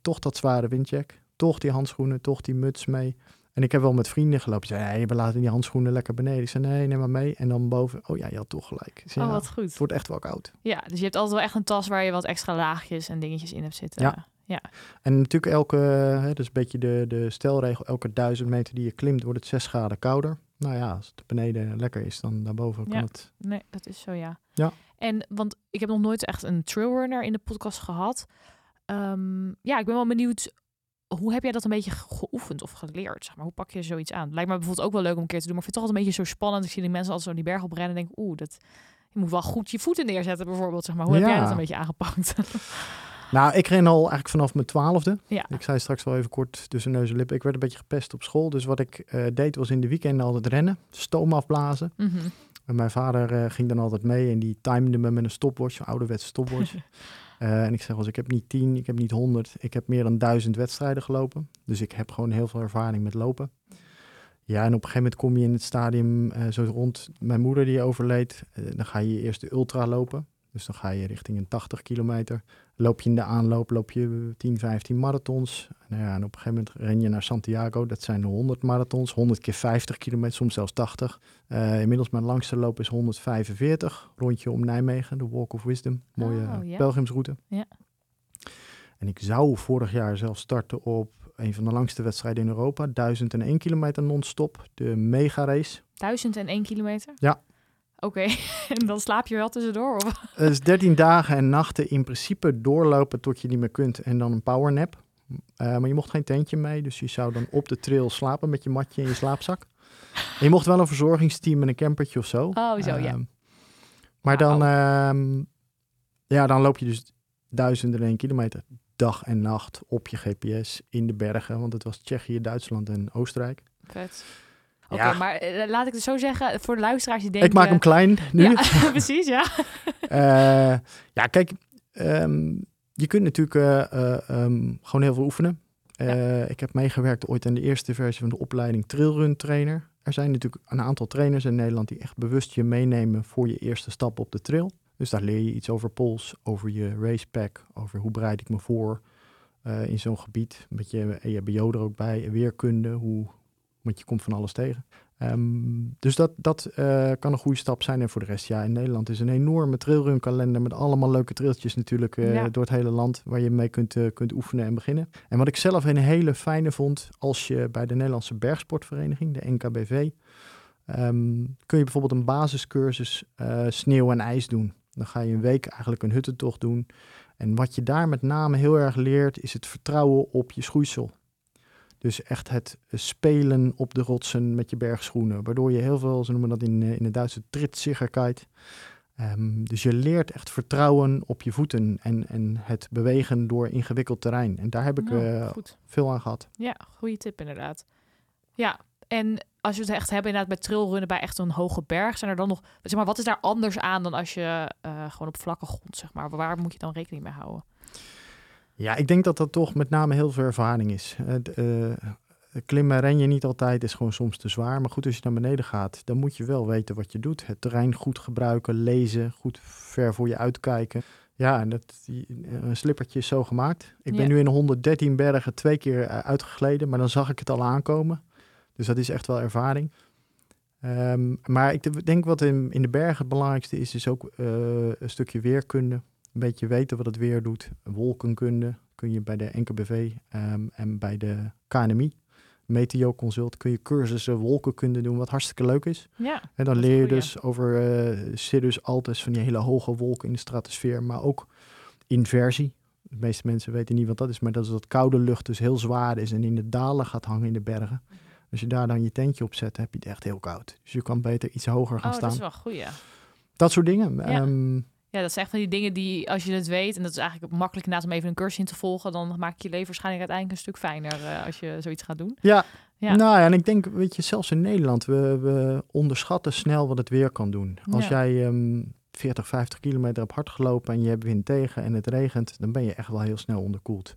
toch dat zware windjack. Toch die handschoenen, toch die muts mee. En ik heb wel met vrienden gelopen. Ze zeiden, we laten die handschoenen lekker beneden. Ik zei, nee, neem maar mee. En dan boven, oh ja, je had toch gelijk. Zei, Oh, wat goed. het wordt echt wel koud. Ja, dus je hebt altijd wel echt een tas waar je wat extra laagjes en dingetjes in hebt zitten. Ja. En natuurlijk elke, hè, is een beetje de, de stelregel, elke duizend meter die je klimt, wordt het 6 graden kouder. Nou ja, als het beneden lekker is, dan daarboven kan Ja. het... Nee, dat is zo, ja. Ja. En, want ik heb nog nooit echt een trailrunner in de podcast gehad. Ehm, ja, ik ben wel benieuwd, hoe heb jij dat een beetje ge- geoefend of geleerd? Zeg maar? Hoe pak je zoiets aan? Lijkt me bijvoorbeeld ook wel leuk om een keer te doen, maar ik vind het toch altijd een beetje zo spannend. Ik zie die mensen altijd zo die berg oprennen en denk, oeh, dat... Je moet wel goed je voeten neerzetten bijvoorbeeld, zeg maar. Hoe heb jij Ja. dat een beetje aangepakt? Nou, ik ren al eigenlijk vanaf mijn twaalfde. ja. Ik zei straks wel even kort tussen neus en lippen. Ik werd een beetje gepest op school. Dus wat ik eh, deed was in de weekenden altijd rennen. Stoom afblazen. Mhm. En mijn vader eh, ging dan altijd mee en die timede me met een stopwatch, een ouderwetse stopwatch. Eh, en ik zeg wel eens, ik heb niet tien, ik heb niet honderd. Ik heb meer dan duizend wedstrijden gelopen. Dus ik heb gewoon heel veel ervaring met lopen. Ja, en op een gegeven moment kom je in het stadium zo rond mijn moeder die overleed. dan ga je eerst de ultra lopen. Dus dan ga je richting een 80 kilometer. Loop je in de aanloop, loop je 10, 15 marathons. Nou ja, en op een gegeven moment ren je naar Santiago. Dat zijn 100 marathons, 100 keer 50 kilometer, soms zelfs 80. Uh, inmiddels mijn langste loop is 145. Rondje om Nijmegen, de Walk of Wisdom. Mooie oh, pelgrimsroute. En ik zou vorig jaar zelf starten op een van de langste wedstrijden in Europa. 1001 kilometer non-stop, de mega race. 1001 kilometer? Ja. Oké, en dan slaap je wel tussendoor? Of? Is 13 dagen en nachten in principe doorlopen tot je niet meer kunt en dan een powernap. Uh, maar je mocht geen tentje mee, dus je zou dan op de trail slapen met je matje in je slaapzak. En je mocht wel een verzorgingsteam met een campertje of zo. Oh, zo, ja. Ehm, maar dan, uh, ja, dan loop je dus duizenden en kilometer dag en nacht op je GPS in de bergen. Want het was Tsjechië, Duitsland en Oostenrijk. Vet. Oké, maar eh, laat ik het zo zeggen, voor de luisteraars die denken... Ik maak hem klein nu. Ja, precies, ja. uh, ja, kijk, um, je kunt natuurlijk uh, um, gewoon heel veel oefenen. Ja. Ik heb meegewerkt ooit aan de eerste versie van de opleiding Trailrun Trainer. Er zijn natuurlijk een aantal trainers in Nederland die echt bewust je meenemen voor je eerste stap op de trail. Dus daar leer je iets over pols, over je racepack, over hoe bereid ik me voor uh, in zo'n gebied. Een beetje EHBO er ook bij, weerkunde, hoe, want je komt van alles tegen. Um, dus dat, dat uh, kan een goede stap zijn. En voor de rest, ja, in Nederland is een enorme trailrun kalender met allemaal leuke trailtjes natuurlijk uh, ja. door het hele land waar je mee kunt, uh, kunt oefenen en beginnen. En wat ik zelf een hele fijne vond, als je bij de Nederlandse Bergsportvereniging, de NKBV, um, kun je bijvoorbeeld een basiscursus sneeuw en ijs doen. Dan ga je een week eigenlijk een huttentocht doen. En wat je daar met name heel erg leert, is het vertrouwen op je schoeisel. Dus echt het spelen op de rotsen met je bergschoenen. Waardoor je heel veel, ze noemen dat in, in het Duitse, tritsicherkeit. Um, dus je leert echt vertrouwen op je voeten en, en het bewegen door ingewikkeld terrein. En daar heb ik uh, veel aan gehad. Ja, goede tip inderdaad. Ja, en als je het echt hebben inderdaad bij trailrunnen bij echt een hoge berg, zijn er dan nog, zeg maar, wat is daar anders aan dan als je uh, gewoon op vlakke grond, zeg maar, waar moet je dan rekening mee houden? Ja, ik denk dat dat toch met name heel veel ervaring is. Uh, klimmen ren je niet altijd, is gewoon soms te zwaar. Maar goed, als je naar beneden gaat, dan moet je wel weten wat je doet. Het terrein goed gebruiken, lezen, goed ver voor je uitkijken. Ja, en dat, een slippertje is zo gemaakt. Ik ben nu in 113 bergen twee keer uitgegleden, maar dan zag ik het al aankomen. Dus dat is echt wel ervaring. Um, maar ik denk wat in, in de bergen het belangrijkste is, is ook uh, een stukje weerkunde. Een beetje weten wat het weer doet. Wolkenkunde kun je bij de NKBV um, ehm, en bij de KNMI, Meteo Consult, kun je cursussen wolkenkunde doen, wat hartstikke leuk is. Ja, en dan leer je dus over uh, Cirrus Altus, van die hele hoge wolken in de stratosfeer, maar ook inversie. De meeste mensen weten niet wat dat is, maar dat is dat koude lucht dus heel zwaar is en in de dalen gaat hangen in de bergen. Als je daar dan je tentje op zet, heb je het echt heel koud. Dus je kan beter iets hoger gaan oh, staan. dat is wel goed, ja. Dat soort dingen. Ja. Ehm, ja, dat zijn echt van die dingen die, als je het weet, en dat is eigenlijk makkelijk inderdaad om even een cursus in te volgen, dan maak je leven waarschijnlijk uiteindelijk een stuk fijner uh, als je zoiets gaat doen. Ja. ja, nou ja, en ik denk, weet je, zelfs in Nederland, we, we onderschatten snel wat het weer kan doen. Als ja. jij um, 40, 50 kilometer hebt hard gelopen en je hebt wind tegen en het regent, dan ben je echt wel heel snel onderkoeld.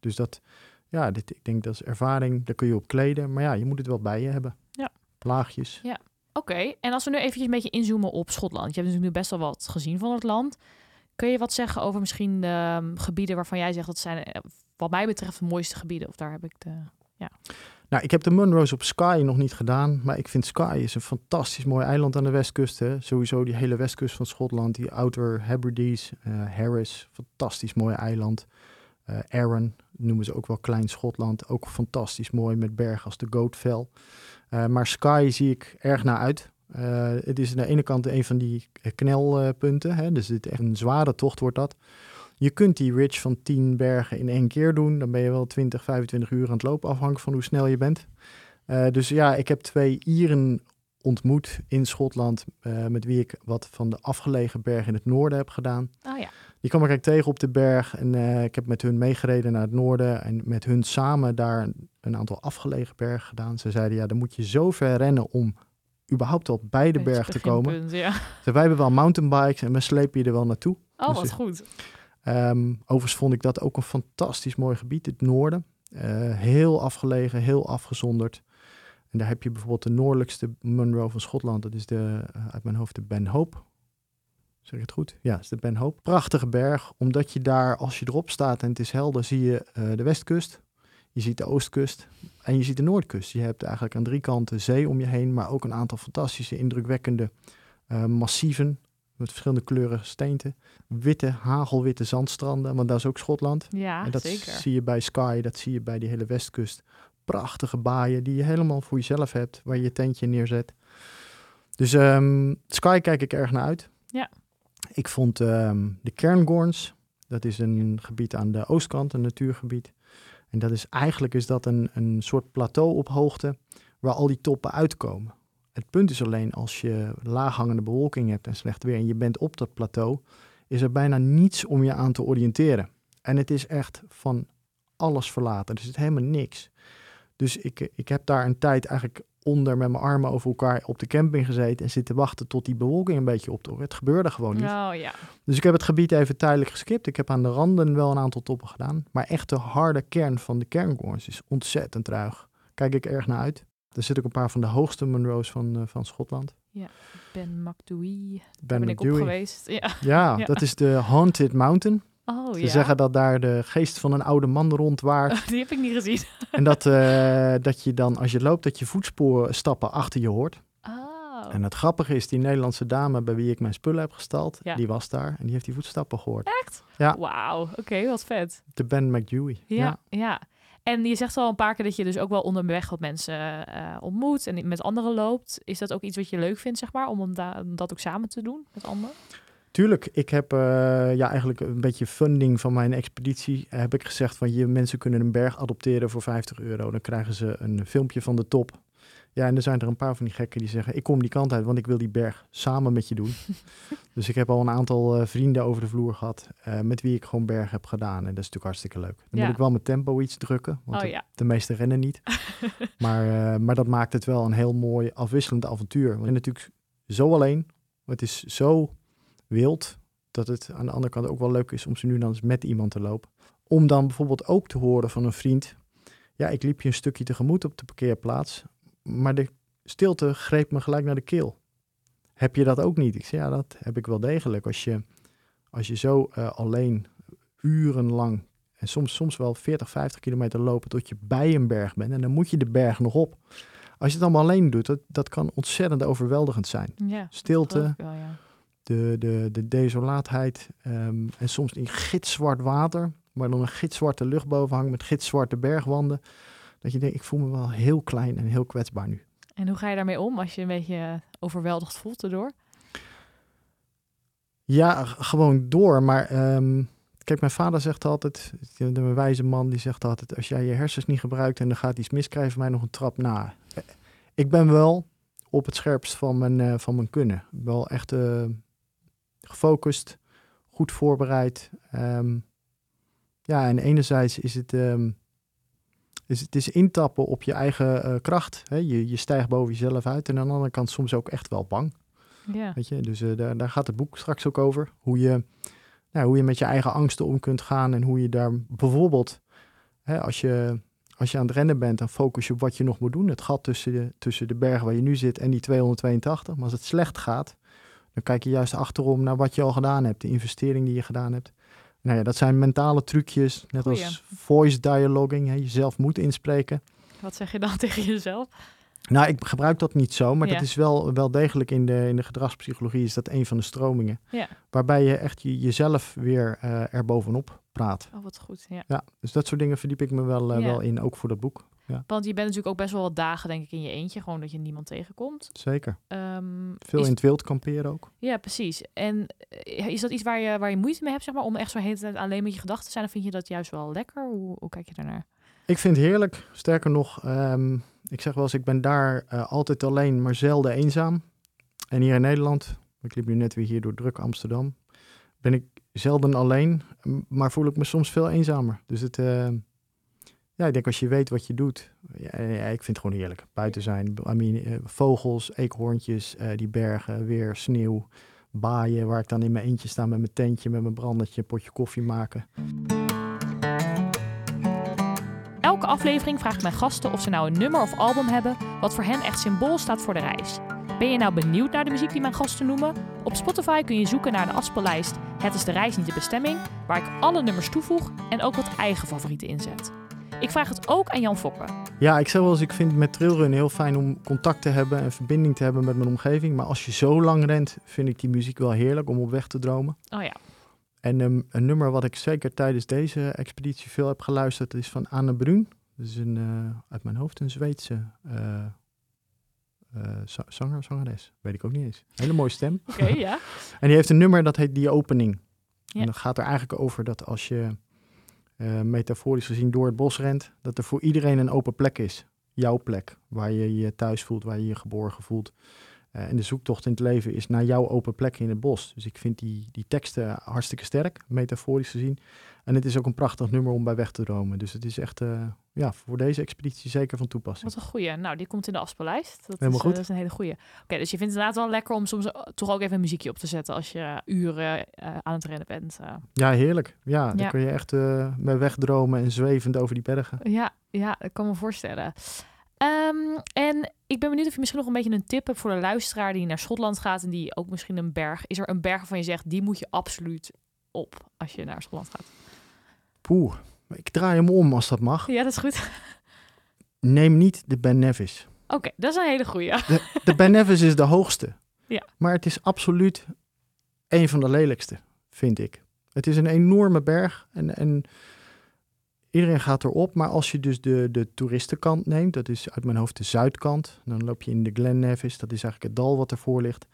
Dus dat, ja, dit, ik denk dat is ervaring, daar kun je op kleden. Maar ja, je moet het wel bij je hebben. Ja. Laagjes. Ja, oké. En als we nu eventjes een beetje inzoomen op Schotland. Je hebt natuurlijk nu best wel wat gezien van het land. Kun je wat zeggen over misschien de um, gebieden waarvan jij zegt dat zijn, eh, wat mij betreft, de mooiste gebieden? Of daar heb ik de. Ja. Nou, ik heb de Munros op Skye nog niet gedaan. Maar ik vind Skye is een fantastisch mooi eiland aan de westkust. Hè. Sowieso die hele westkust van Schotland. Die Outer Hebrides, uh, Harris. Fantastisch mooi eiland. Uh, Arran, noemen ze ook wel Klein Schotland. Ook fantastisch mooi met bergen als de Goatfell. Uh, maar Sky zie ik erg naar uit. Uh, het is aan de ene kant een van die knelpunten. Hè? Dus het echt een zware tocht wordt dat. Je kunt die ridge van 10 bergen in één keer doen. Dan ben je wel 20, 25 uur aan het lopen, afhankelijk van hoe snel je bent. Uh, dus ja, ik heb twee Ieren ontmoet in Schotland, met wie ik wat van de afgelegen bergen in het noorden heb gedaan. Oh ja. Die kwam ik tegen op de berg en uh, ik heb met hun meegereden naar het noorden en met hun samen daar een, aantal afgelegen bergen gedaan. Ze zeiden, ja, dan moet je zo ver rennen om überhaupt op bij de berg te komen. Ja. Dus wij hebben wel mountainbikes en we slepen je er wel naartoe. Oh, dus, wat goed. Um, overigens vond ik dat ook een fantastisch mooi gebied, het noorden. Uh, heel afgelegen, heel afgezonderd. En daar heb je bijvoorbeeld de noordelijkste Munro van Schotland. Dat is de, uh, uit mijn hoofd de Ben Hope. Zeg ik het goed? Ja, is de Ben Hope. Prachtige berg, omdat je daar, als je erop staat en het is helder, zie je eh, de westkust. Je ziet de oostkust en je ziet de noordkust. Je hebt eigenlijk aan drie kanten zee om je heen, maar ook een aantal fantastische, indrukwekkende uh, massieven met verschillende kleuren steenten. Witte, hagelwitte zandstranden, want dat is ook Schotland. Ja, en dat zeker. zie je bij Skye, dat zie je bij die hele westkust. Prachtige baaien die je helemaal voor jezelf hebt, waar je je tentje neerzet. Dus um, Sky kijk ik erg naar uit. Ja. Ik vond um, de Cairngorms, dat is een gebied aan de oostkant, een natuurgebied. En dat is eigenlijk is dat een, een soort plateau op hoogte waar al die toppen uitkomen. Het punt is alleen als je laaghangende bewolking hebt en slecht weer en je bent op dat plateau, is er bijna niets om je aan te oriënteren. En het is echt van alles verlaten. Er zit helemaal niks. Dus ik, ik heb daar een tijd eigenlijk onder met mijn armen over elkaar op de camping gezeten en zitten wachten tot die bewolking een beetje optrok. Het gebeurde gewoon niet. Oh, ja. Dus ik heb het gebied even tijdelijk geskipt. Ik heb aan de randen wel een aantal toppen gedaan. Maar echt de harde kern van de kerncorns is ontzettend ruig. Kijk ik erg naar uit. Er zitten ook een paar van de hoogste Munro's van, uh, van Schotland. Ja, Ben McDewey. Ben ben ik op geweest. Ja. Ja, Ja. dat is de Haunted Mountain. Oh, Ze ja. zeggen dat daar de geest van een oude man rondwaart. Die heb ik niet gezien. en dat, eh, dat je dan, als je loopt, dat je voetsporen achter je hoort. Oh. En het grappige is, die Nederlandse dame bij wie ik mijn spullen heb gestald, Ja. die was daar en die heeft die voetstappen gehoord. Echt? Ja. Wauw, oké, wat vet. De Ben McDewey. Ja, ja, En je zegt al een paar keer dat je dus ook wel onderweg wat mensen eh, ontmoet en met anderen loopt. Is dat ook iets wat je leuk vindt, zeg maar, om, da- om dat ook samen te doen met anderen? Tuurlijk, ik heb eh, ja, eigenlijk een beetje funding van mijn expeditie. Heb ik gezegd van je mensen kunnen een berg adopteren voor 50 euro. Dan krijgen ze een filmpje van de top. Ja, en er zijn er een paar van die gekken die zeggen: Ik kom die kant uit, want ik wil die berg samen met je doen. dus ik heb al een aantal eh, vrienden over de vloer gehad. eh, met wie ik gewoon berg heb gedaan. En dat is natuurlijk hartstikke leuk. Dan Ja. moet ik wel mijn tempo iets drukken. Want Oh de, ja. de meeste rennen niet. maar, maar dat maakt het wel een heel mooi afwisselend avontuur. Want je bent natuurlijk zo alleen. Het is zo wild dat het aan de andere kant ook wel leuk is om ze nu dan eens met iemand te lopen. Om dan bijvoorbeeld ook te horen van een vriend. Ja, ik liep je een stukje tegemoet op de parkeerplaats. Maar de stilte greep me gelijk naar de keel. Heb je dat ook niet? Ik zei, ja, dat heb ik wel degelijk. Als je, als je zo eh, alleen urenlang en soms, soms wel 40, 50 kilometer lopen tot je bij een berg bent. En dan moet je de berg nog op. Als je het allemaal alleen doet, dat, dat kan ontzettend overweldigend zijn. Ja, Stilte, wel, ja. De, de, de desolaatheid ehm, en soms in gitzwart water, waar dan een gitzwarte lucht boven hangt met gitzwarte bergwanden. Dat je denkt, ik voel me wel heel klein en heel kwetsbaar nu. En hoe ga je daarmee om als je een beetje eh, overweldigd voelt erdoor? Ja, gewoon door. Maar ehm, kijk, mijn vader zegt altijd, de een wijze man, die zegt altijd, als jij je hersens niet gebruikt en er gaat iets mis, krijg je mij nog een trap na. Eh, Ik ben wel op het scherpst van mijn, eh, van mijn kunnen. Wel echt gefocust, goed voorbereid. Ehm, ja, en enerzijds is het, ehm, is het is intappen op je eigen eh, kracht. Hè? Je, je stijgt boven jezelf uit. En aan de andere kant soms ook echt wel bang. Ja. Weet je, dus eh, daar, daar gaat het boek straks ook over. Hoe je, nou, hoe je met je eigen angsten om kunt gaan en hoe je daar bijvoorbeeld, hè, als, je, als je aan het rennen bent, dan focus je op wat je nog moet doen. Het gat tussen de, tussen de berg waar je nu zit en die 282. Maar als het slecht gaat, dan kijk je juist achterom naar wat je al gedaan hebt, de investering die je gedaan hebt. Nou ja, dat zijn mentale trucjes, net Goeie. als voice dialoguing, hè, jezelf moet inspreken. Wat zeg je dan tegen jezelf? Nou, ik gebruik dat niet zo, maar Ja. dat is wel, wel degelijk in de, in de gedragspsychologie is dat een van de stromingen. Ja. Waarbij je echt je, jezelf weer eh er bovenop praat. Oh, wat goed. Ja. Ja, dus dat soort dingen verdiep ik me wel, eh, wel in, ook voor dat boek. Ja, Want je bent natuurlijk ook best wel wat dagen, denk ik, in je eentje. Gewoon dat je niemand tegenkomt. zeker. Ehm, Veel is- in het wild kamperen ook. Ja, precies. En eh, is dat iets waar je, waar je moeite mee hebt, zeg maar, om echt zo hele tijd alleen met je gedachten te zijn? Of vind je dat juist wel lekker? Hoe, hoe kijk je daarnaar? Ik vind het heerlijk. Sterker nog, ehm, ik zeg wel eens, ik ben daar eh, altijd alleen, maar zelden eenzaam. En hier in Nederland, ik liep nu net weer hier door druk Amsterdam, ben ik zelden alleen, maar voel ik me soms veel eenzamer. Dus het, eh, ja, ik denk als je weet wat je doet, ja, ja, ik vind het gewoon heerlijk. Buiten zijn, I eh, vogels, eekhoorntjes, eh, die bergen, weer sneeuw, baaien, waar ik dan in mijn eentje sta met mijn tentje, met mijn brandertje, een potje koffie maken. Elke aflevering vraag ik mijn gasten of ze nou een nummer of album hebben wat voor hen echt symbool staat voor de reis. Ben je nou benieuwd naar de muziek die mijn gasten noemen? Op Spotify kun je zoeken naar de afspeellijst Het is de reis, niet de bestemming, waar ik alle nummers toevoeg en ook wat eigen favorieten inzet. Ik vraag het ook aan Jan Fokke. Ja, ik zeg wel eens, ik vind met trailrun heel fijn om contact te hebben en verbinding te hebben met mijn omgeving. Maar als je zo lang rent, vind ik die muziek wel heerlijk om op weg te dromen. Oh ja. En ehm, een nummer wat ik zeker tijdens deze expeditie veel heb geluisterd, is van Anne Brun. Dat is een, uh, uit mijn hoofd een Zweedse uh, uh, zanger, zangeres. Weet ik ook niet eens. Hele mooie stem. Oké, ja. en die heeft een nummer dat heet Die Opening. Ja. En dat gaat er eigenlijk over dat als je metaforisch gezien door het bos rent, dat er voor iedereen een open plek is. Jouw plek, waar je je thuis voelt, waar je je geborgen voelt. Uh, en de zoektocht in het leven is naar jouw open plek in het bos. Dus ik vind die, die teksten hartstikke sterk, metaforisch gezien. En het is ook een prachtig nummer om bij weg te dromen. Dus het is echt uh, ja, voor deze expeditie zeker van toepassing. Wat een goeie. Nou, die komt in de afspeellijst. Dat Helemaal is, goed. Uh, dat is een hele goeie. Oké, dus je vindt het inderdaad wel lekker om soms toch ook even een muziekje op te zetten als je uren aan het rennen bent. Ja, heerlijk. Ja, ja. dan kun je echt bij wegdromen en zwevend over die bergen. Ja, ja, ik kan me voorstellen. Um, en ik ben benieuwd of je misschien nog een beetje een tip hebt voor de luisteraar die naar Schotland gaat en die ook misschien een berg. Is er een berg waarvan je zegt, die moet je absoluut op als je naar Schotland gaat? Poeh, ik draai hem om als dat mag. Ja, dat is goed. Neem niet de Ben Nevis. Oké, okay, dat is een hele goeie. De, de Ben Nevis is de hoogste. Ja. Maar het is absoluut een van de lelijkste, vind ik. Het is een enorme berg en, en iedereen gaat erop. Maar als je dus de, de toeristenkant neemt, dat is uit mijn hoofd de zuidkant. Dan loop je in de Glen Nevis, dat is eigenlijk het dal wat ervoor ligt.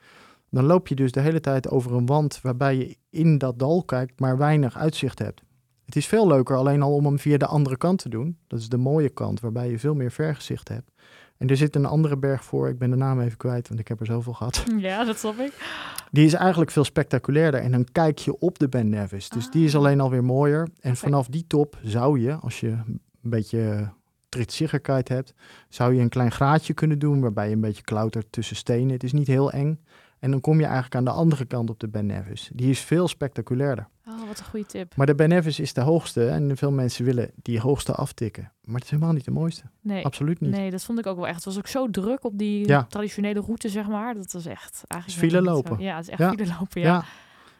Dan loop je dus de hele tijd over een wand waarbij je in dat dal kijkt, maar weinig uitzicht hebt. Het is veel leuker alleen al om hem via de andere kant te doen. Dat is de mooie kant, waarbij je veel meer vergezicht hebt. En er zit een andere berg voor, ik ben de naam even kwijt, want ik heb er zoveel gehad. Ja, dat snap ik. Die is eigenlijk veel spectaculairder en dan kijk je op de Ben Nevis. Dus ah. die is alleen alweer mooier. En okay. vanaf die top zou je, als je een beetje tritsicherheid hebt, zou je een klein graadje kunnen doen waarbij je een beetje klautert tussen stenen. Het is niet heel eng. En dan kom je eigenlijk aan de andere kant op de Ben Nevis. Die is veel spectaculairder. Wat een goede tip. Maar de Ben Nevis is de hoogste en veel mensen willen die hoogste aftikken. Maar het is helemaal niet de mooiste. Nee. Absoluut niet. Nee, dat vond ik ook wel echt. Het was ook zo druk op die ja. traditionele route, zeg maar. Dat was echt eigenlijk... file lopen. Zo. Ja, het is echt ja. file lopen, ja. ja.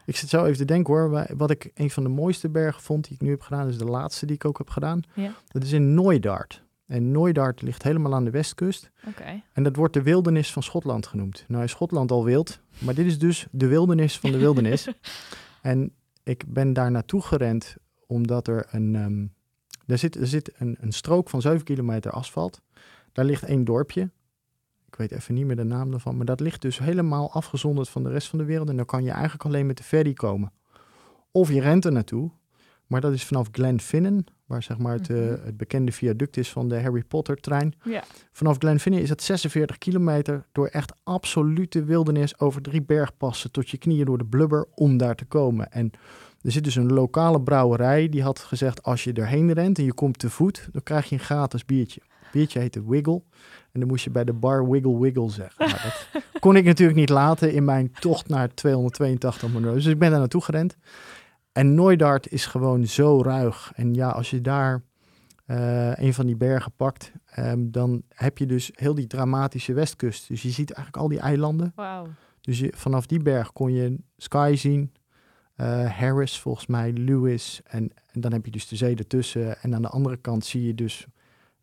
Ik zit zo even te denken hoor. Wat ik een van de mooiste bergen vond die ik nu heb gedaan, is de laatste die ik ook heb gedaan. Ja. Dat is in Nooidart. En Nooidart ligt helemaal aan de westkust. Okay. En dat wordt de wildernis van Schotland genoemd. Nou is Schotland al wild, maar dit is dus de wildernis van de wildernis. en ik ben daar naartoe gerend omdat er een... Um, er zit, er zit een, een strook van 7 kilometer asfalt. Daar ligt één dorpje. Ik weet even niet meer de naam daarvan. Maar dat ligt dus helemaal afgezonderd van de rest van de wereld. En dan kan je eigenlijk alleen met de ferry komen. Of je rent er naartoe. Maar dat is vanaf Glenfinnan, waar zeg maar het, uh, het bekende viaduct is van de Harry Potter trein. Ja. Vanaf Glenfinnan is het 46 kilometer door echt absolute wildernis over drie bergpassen tot je knieën door de blubber om daar te komen. En er zit dus een lokale brouwerij die had gezegd als je erheen rent en je komt te voet, dan krijg je een gratis biertje. Het biertje heette Wiggle en dan moest je bij de bar Wiggle Wiggle zeggen. Nou, dat kon ik natuurlijk niet laten in mijn tocht naar 282 Monroe. Dus ik ben daar naartoe gerend. En Nooidart is gewoon zo ruig. En ja, als je daar uh, een van die bergen pakt, um, dan heb je dus heel die dramatische westkust. Dus je ziet eigenlijk al die eilanden. Wow. Dus je, vanaf die berg kon je Sky zien, uh, Harris volgens mij, Lewis. En, en, dan heb je dus de zee ertussen. En aan de andere kant zie je dus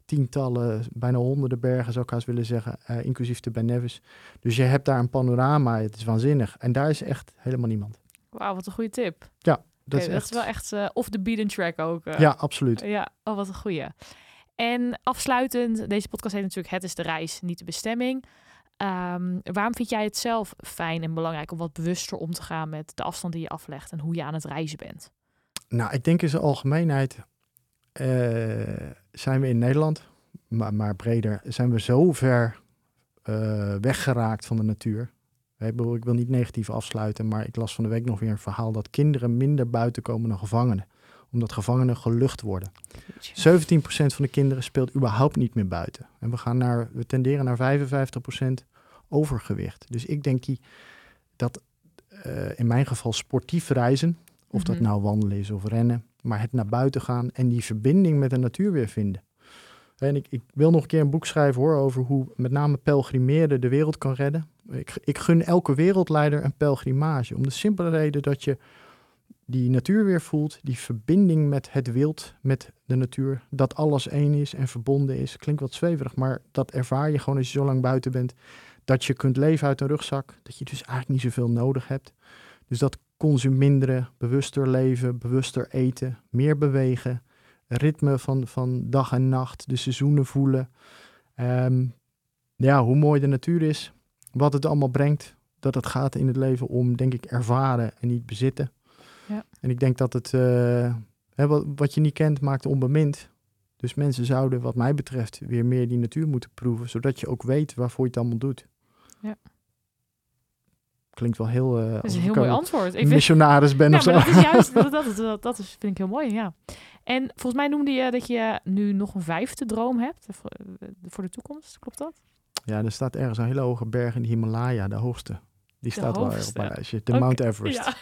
tientallen, bijna honderden bergen zou ik haast willen zeggen, uh, inclusief de Ben Nevis. Dus je hebt daar een panorama, het is waanzinnig. En daar is echt helemaal niemand. Wauw, wat een goede tip. Ja, dat, is, dat is wel echt uh, off the beaten track ook. Uh. Ja, absoluut. Ja, oh, wat een goeie. En afsluitend, deze podcast heet natuurlijk Het is de reis, niet de bestemming. Um, waarom vind jij het zelf fijn en belangrijk om wat bewuster om te gaan met de afstand die je aflegt en hoe je aan het reizen bent? Nou, ik denk in zijn algemeenheid uh, zijn we in Nederland, maar, maar breder, zijn we zo ver weggeraakt van de natuur. Ik wil, niet negatief afsluiten, maar ik las van de week nog weer een verhaal dat kinderen minder buiten komen dan gevangenen. Omdat gevangenen gelucht worden. 17% van de kinderen speelt überhaupt niet meer buiten. En we, gaan naar, we tenderen naar 55% overgewicht. Dus ik denk die, dat uh, in mijn geval sportief reizen, of dat nou wandelen is of rennen, maar het naar buiten gaan en die verbinding met de natuur weer vinden. En ik, ik wil nog een keer een boek schrijven hoor, over hoe met name pelgrimeren de wereld kan redden. Ik, ik gun elke wereldleider een pelgrimage. Om de simpele reden dat je die natuur weer voelt, die verbinding met het wild, met de natuur, dat alles één is en verbonden is. Klinkt wat zweverig, maar dat ervaar je gewoon als je zo lang buiten bent. Dat je kunt leven uit een rugzak, dat je dus eigenlijk niet zoveel nodig hebt. Dus dat consuminderen, bewuster leven, bewuster eten, meer bewegen, ritme van, van dag en nacht, de seizoenen voelen. Ehm, ja, hoe mooi de natuur is, wat het allemaal brengt. Dat het gaat in het leven om, denk ik, ervaren en niet bezitten. Ja. En ik denk dat het, eh, hè, wat, wat je niet kent, maakt onbemind. Dus mensen zouden, wat mij betreft, weer meer die natuur moeten proeven, zodat je ook weet waarvoor je het allemaal doet. Ja. Klinkt wel heel. eh Dat is een heel mooi antwoord. Ik vind, missionaris ben ja, of zo. dat is juist, dat, dat, is- dat, dat is, vind ik heel mooi, ja. En volgens mij noemde je dat je nu nog een vijfde droom hebt eh, voor de toekomst. Klopt dat? Ja, er staat ergens een hele hoge berg in de Himalaya, de hoogste. Die De staat wel erg op hoogste. mijn lijstje. De Mount Everest. Ja.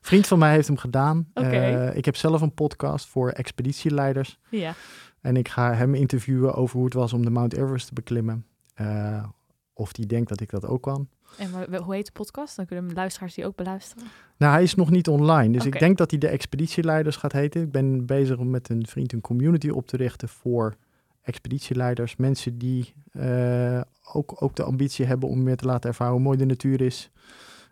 Vriend van mij heeft hem gedaan. Oké. Eh, ik heb zelf een podcast voor expeditieleiders. ja. En ik ga hem interviewen over hoe het was om de Mount Everest te beklimmen. Eh, of die denkt dat ik dat ook kan. En hoe heet de podcast? Dan kunnen luisteraars die ook beluisteren. Nou, hij is nog niet online. Dus ik denk dat hij de expeditieleiders gaat heten. Ik ben bezig om met een vriend een community op te richten voor expeditieleiders. Mensen die eh, ook, ook de ambitie hebben om meer te laten ervaren hoe mooi de natuur is.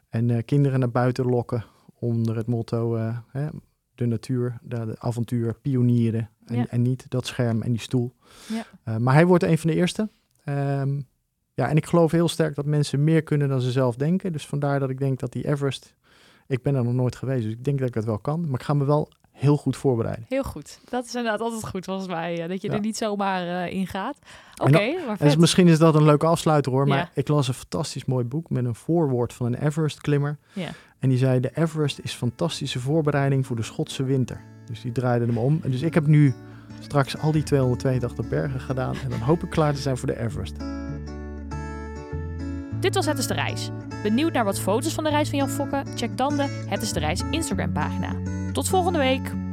En eh, kinderen naar buiten lokken onder het motto eh, hè, de natuur, de, de avontuur, pionieren. En, Ja. en niet dat scherm en die stoel. Ja. Maar hij wordt een van de eerste. Ehm, ja, en ik geloof heel sterk dat mensen meer kunnen dan ze zelf denken. Dus vandaar dat ik denk dat die Everest... Ik ben er nog nooit geweest, dus ik denk dat ik het wel kan. Maar ik ga me wel heel goed voorbereiden. Heel goed. Dat is inderdaad altijd goed volgens mij. eh, dat je Ja. er niet zomaar eh, in gaat. Oké, maar En dus misschien is dat een leuke afsluiter hoor. Maar Ja. ik las een fantastisch mooi boek met een voorwoord van een Everest-klimmer. Ja. En die zei: De Everest is fantastische voorbereiding voor de Schotse winter. Dus die draaide hem om. En dus ik heb nu straks al die 282 bergen gedaan. En dan hoop ik klaar te zijn voor de Everest. Dit was Het is de Reis. Benieuwd naar wat foto's van de reis van Jan Fokke? Check dan de Het is de Reis Instagram pagina. Tot volgende week!